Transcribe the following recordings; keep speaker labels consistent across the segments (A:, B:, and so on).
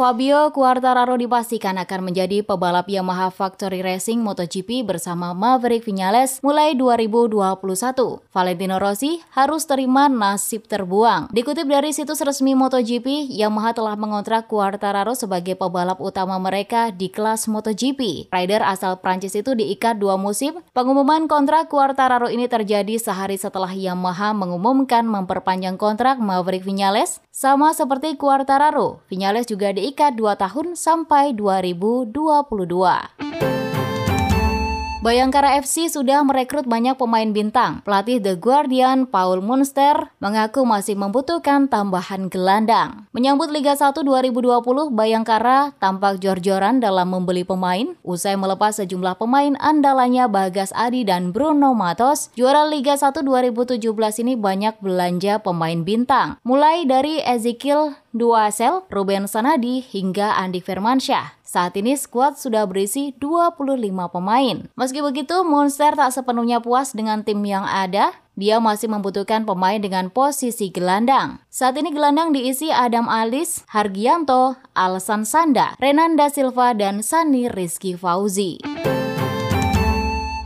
A: Fabio Quartararo dipastikan akan menjadi pebalap Yamaha Factory Racing MotoGP bersama Maverick Vinales mulai 2021. Valentino Rossi harus terima nasib terbuang. Dikutip dari situs resmi MotoGP, Yamaha telah mengontrak Quartararo sebagai pebalap utama mereka di kelas MotoGP. Rider asal Prancis itu diikat dua musim. Pengumuman kontrak Quartararo ini terjadi sehari setelah Yamaha mengumumkan memperpanjang kontrak Maverick Vinales sama seperti Quartararo. Vinales juga diikat diikat 2 tahun sampai 2022. Bayangkara FC sudah merekrut banyak pemain bintang. Pelatih The Guardian, Paul Munster, mengaku masih membutuhkan tambahan gelandang. Menyambut Liga 1 2020, Bayangkara tampak jor-joran dalam membeli pemain. Usai melepas sejumlah pemain andalannya Bagas Adi dan Bruno Matos, juara Liga 1 2017 ini banyak belanja pemain bintang. Mulai dari Ezekiel Duasel, Ruben Sanadi, hingga Andi Firmansyah. Saat ini skuad sudah berisi 25 pemain. Meski begitu, Monster tak sepenuhnya puas dengan tim yang ada. Dia masih membutuhkan pemain dengan posisi gelandang. Saat ini gelandang diisi Adam Alis, Hargianto, Alsan Sanda, Renanda Silva, dan Sani Rizky Fauzi.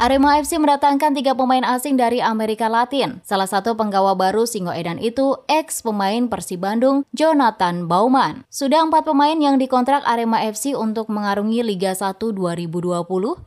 A: Arema FC mendatangkan tiga pemain asing dari Amerika Latin. Salah satu penggawa baru Singoedan itu ex pemain Persib Bandung, Jonathan Bauman. Sudah empat pemain yang dikontrak Arema FC untuk mengarungi Liga 1 2020.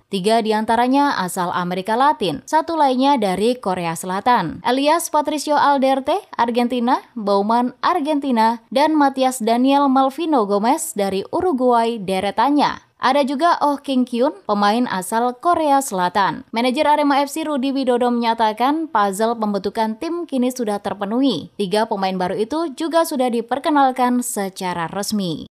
A: Tiga di antaranya asal Amerika Latin, satu lainnya dari Korea Selatan. Elias Patricio Alderte, Argentina, Bauman, Argentina, dan Matias Daniel Malvino Gomez dari Uruguay deretannya. Ada juga Oh King Kyun, pemain asal Korea Selatan. Manajer Arema FC Rudi Widodo menyatakan puzzle pembentukan tim kini sudah terpenuhi. Tiga pemain baru itu juga sudah diperkenalkan secara resmi.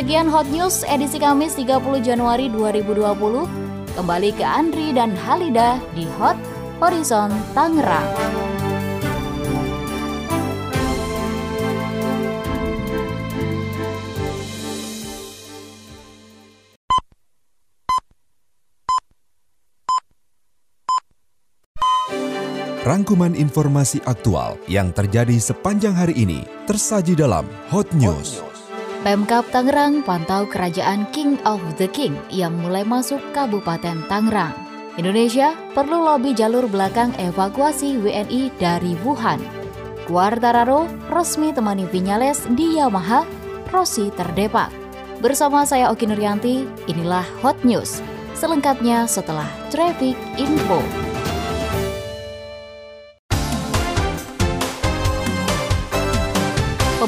A: Sekian Hot News edisi Kamis 30 Januari 2020. Kembali ke Andri dan Halida di Hot Horizon Tangerang.
B: Rangkuman informasi aktual yang terjadi sepanjang hari ini tersaji dalam Hot News. Hot News.
A: Pemkap Tangerang pantau kerajaan King of the King yang mulai masuk Kabupaten Tangerang. Indonesia perlu lobi jalur belakang evakuasi WNI dari Wuhan. Quartararo resmi temani Vinales di Yamaha, Rossi terdepak. Bersama saya Oki Nuryanti, inilah Hot News. Selengkapnya setelah Traffic Info.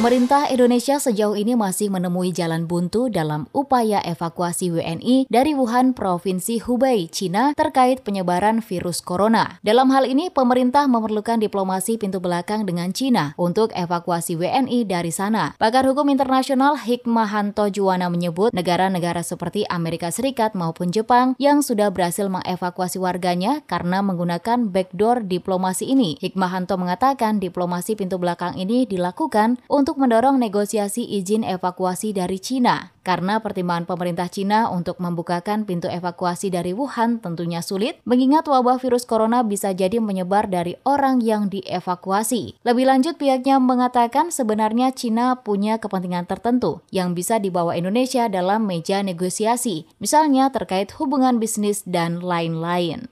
A: Pemerintah Indonesia sejauh ini masih menemui jalan buntu dalam upaya evakuasi WNI dari Wuhan, Provinsi Hubei, Cina terkait penyebaran virus corona. Dalam hal ini, pemerintah memerlukan diplomasi pintu belakang dengan Cina untuk evakuasi WNI dari sana. Pakar hukum internasional Hikmahanto Juwana menyebut negara-negara seperti Amerika Serikat maupun Jepang yang sudah berhasil mengevakuasi warganya karena menggunakan backdoor diplomasi ini. Hikmahanto mengatakan diplomasi pintu belakang ini dilakukan untuk mendorong negosiasi izin evakuasi dari Cina. Karena pertimbangan pemerintah Cina untuk membukakan pintu evakuasi dari Wuhan tentunya sulit, mengingat wabah virus corona bisa jadi menyebar dari orang yang dievakuasi. Lebih lanjut, pihaknya mengatakan sebenarnya Cina punya kepentingan tertentu yang bisa dibawa Indonesia dalam meja negosiasi, misalnya terkait hubungan bisnis dan lain-lain.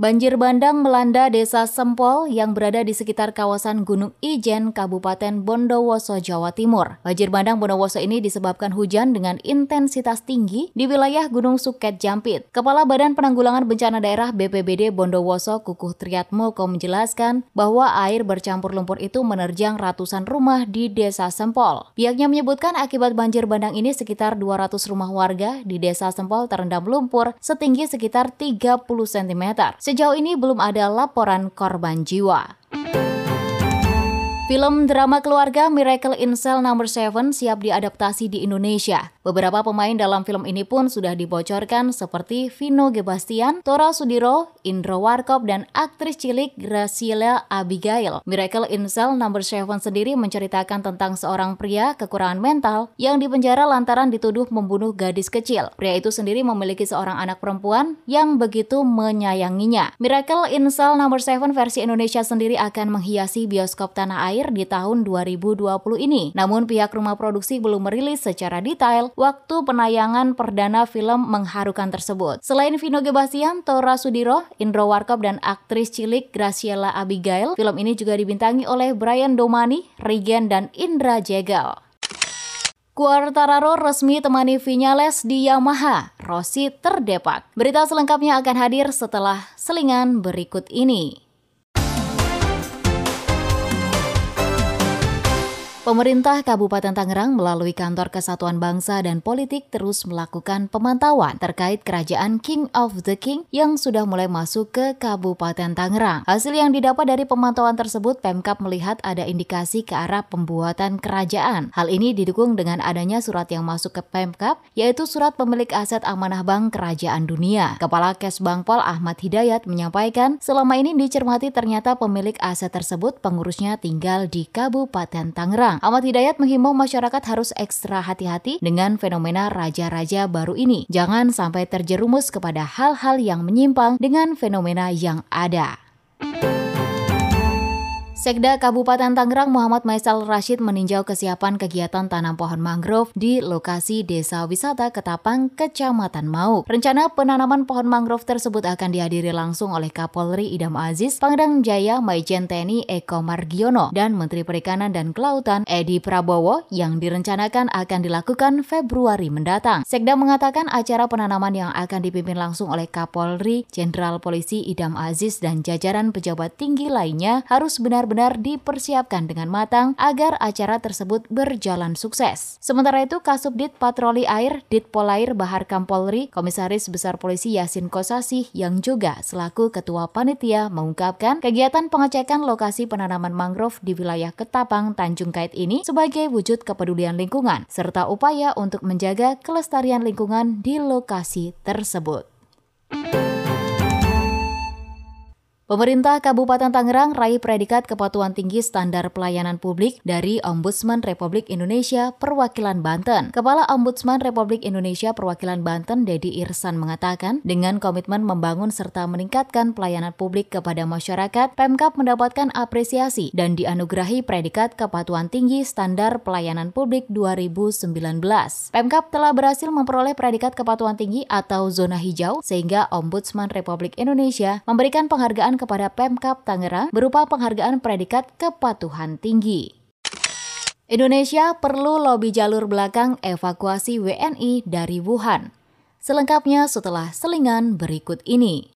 A: Banjir bandang melanda desa Sempol yang berada di sekitar kawasan Gunung Ijen, Kabupaten Bondowoso, Jawa Timur. Banjir bandang Bondowoso ini disebabkan hujan dengan intensitas tinggi di wilayah Gunung Suket Jampit. Kepala Badan Penanggulangan Bencana Daerah BPBD Bondowoso Kukuh Triatmoko menjelaskan bahwa air bercampur lumpur itu menerjang ratusan rumah di desa Sempol. Pihaknya menyebutkan akibat banjir bandang ini sekitar 200 rumah warga di desa Sempol terendam lumpur setinggi sekitar 30 cm. Sejauh ini belum ada laporan korban jiwa. Film drama keluarga Miracle in Cell Number 7 siap diadaptasi di Indonesia. Beberapa pemain dalam film ini pun sudah dibocorkan seperti Vino Gebastian, Tora Sudiro, Indro Warkop, dan aktris cilik Graciela Abigail. Miracle in Cell Number 7 sendiri menceritakan tentang seorang pria kekurangan mental yang dipenjara lantaran dituduh membunuh gadis kecil. Pria itu sendiri memiliki seorang anak perempuan yang begitu menyayanginya. Miracle in Cell Number 7 versi Indonesia sendiri akan menghiasi bioskop tanah air di tahun 2020 ini. Namun pihak rumah produksi belum merilis secara detail waktu penayangan perdana film mengharukan tersebut. Selain Vino Gebastian, Tora Sudiro, Indro Warkop, dan aktris cilik Graciela Abigail, film ini juga dibintangi oleh Brian Domani, Regen, dan Indra Jegal. Quartararo resmi temani Vinales di Yamaha. Rossi terdepak. Berita selengkapnya akan hadir setelah selingan berikut ini. Pemerintah Kabupaten Tangerang melalui Kantor Kesatuan Bangsa dan Politik terus melakukan pemantauan terkait kerajaan King of the King yang sudah mulai masuk ke Kabupaten Tangerang. Hasil yang didapat dari pemantauan tersebut, Pemkap melihat ada indikasi ke arah pembuatan kerajaan. Hal ini didukung dengan adanya surat yang masuk ke Pemkap, yaitu surat pemilik aset amanah bank kerajaan dunia. Kepala Kesbangpol Ahmad Hidayat menyampaikan, selama ini dicermati ternyata pemilik aset tersebut pengurusnya tinggal di Kabupaten Tangerang. Tangerang. Ahmad Hidayat menghimbau masyarakat harus ekstra hati-hati dengan fenomena raja-raja baru ini. Jangan sampai terjerumus kepada hal-hal yang menyimpang dengan fenomena yang ada. Sekda Kabupaten Tangerang Muhammad Maisal Rashid meninjau kesiapan kegiatan tanam pohon mangrove di lokasi Desa Wisata Ketapang, Kecamatan Mau. Rencana penanaman pohon mangrove tersebut akan dihadiri langsung oleh Kapolri Idam Aziz, Pangdam Jaya Maijen TNI Eko Margiono, dan Menteri Perikanan dan Kelautan Edi Prabowo yang direncanakan akan dilakukan Februari mendatang. Sekda mengatakan acara penanaman yang akan dipimpin langsung oleh Kapolri, Jenderal Polisi Idam Aziz, dan jajaran pejabat tinggi lainnya harus benar-benar benar-benar dipersiapkan dengan matang agar acara tersebut berjalan sukses. Sementara itu, Kasubdit Patroli Air Ditpolair Bahar Kampolri, Komisaris Besar Polisi Yasin Kosasih yang juga selaku Ketua Panitia mengungkapkan kegiatan pengecekan lokasi penanaman mangrove di wilayah Ketapang, Tanjung Kait ini sebagai wujud kepedulian lingkungan serta upaya untuk menjaga kelestarian lingkungan di lokasi tersebut. Pemerintah Kabupaten Tangerang raih predikat kepatuhan tinggi standar pelayanan publik dari Ombudsman Republik Indonesia Perwakilan Banten. Kepala Ombudsman Republik Indonesia Perwakilan Banten, Dedi Irsan mengatakan, dengan komitmen membangun serta meningkatkan pelayanan publik kepada masyarakat, Pemkap mendapatkan apresiasi dan dianugerahi predikat kepatuhan tinggi standar pelayanan publik 2019. Pemkap telah berhasil memperoleh predikat kepatuhan tinggi atau zona hijau sehingga Ombudsman Republik Indonesia memberikan penghargaan kepada Pemkap Tangerang berupa penghargaan predikat kepatuhan tinggi. Indonesia perlu lobi jalur belakang evakuasi WNI dari Wuhan. Selengkapnya setelah selingan berikut ini.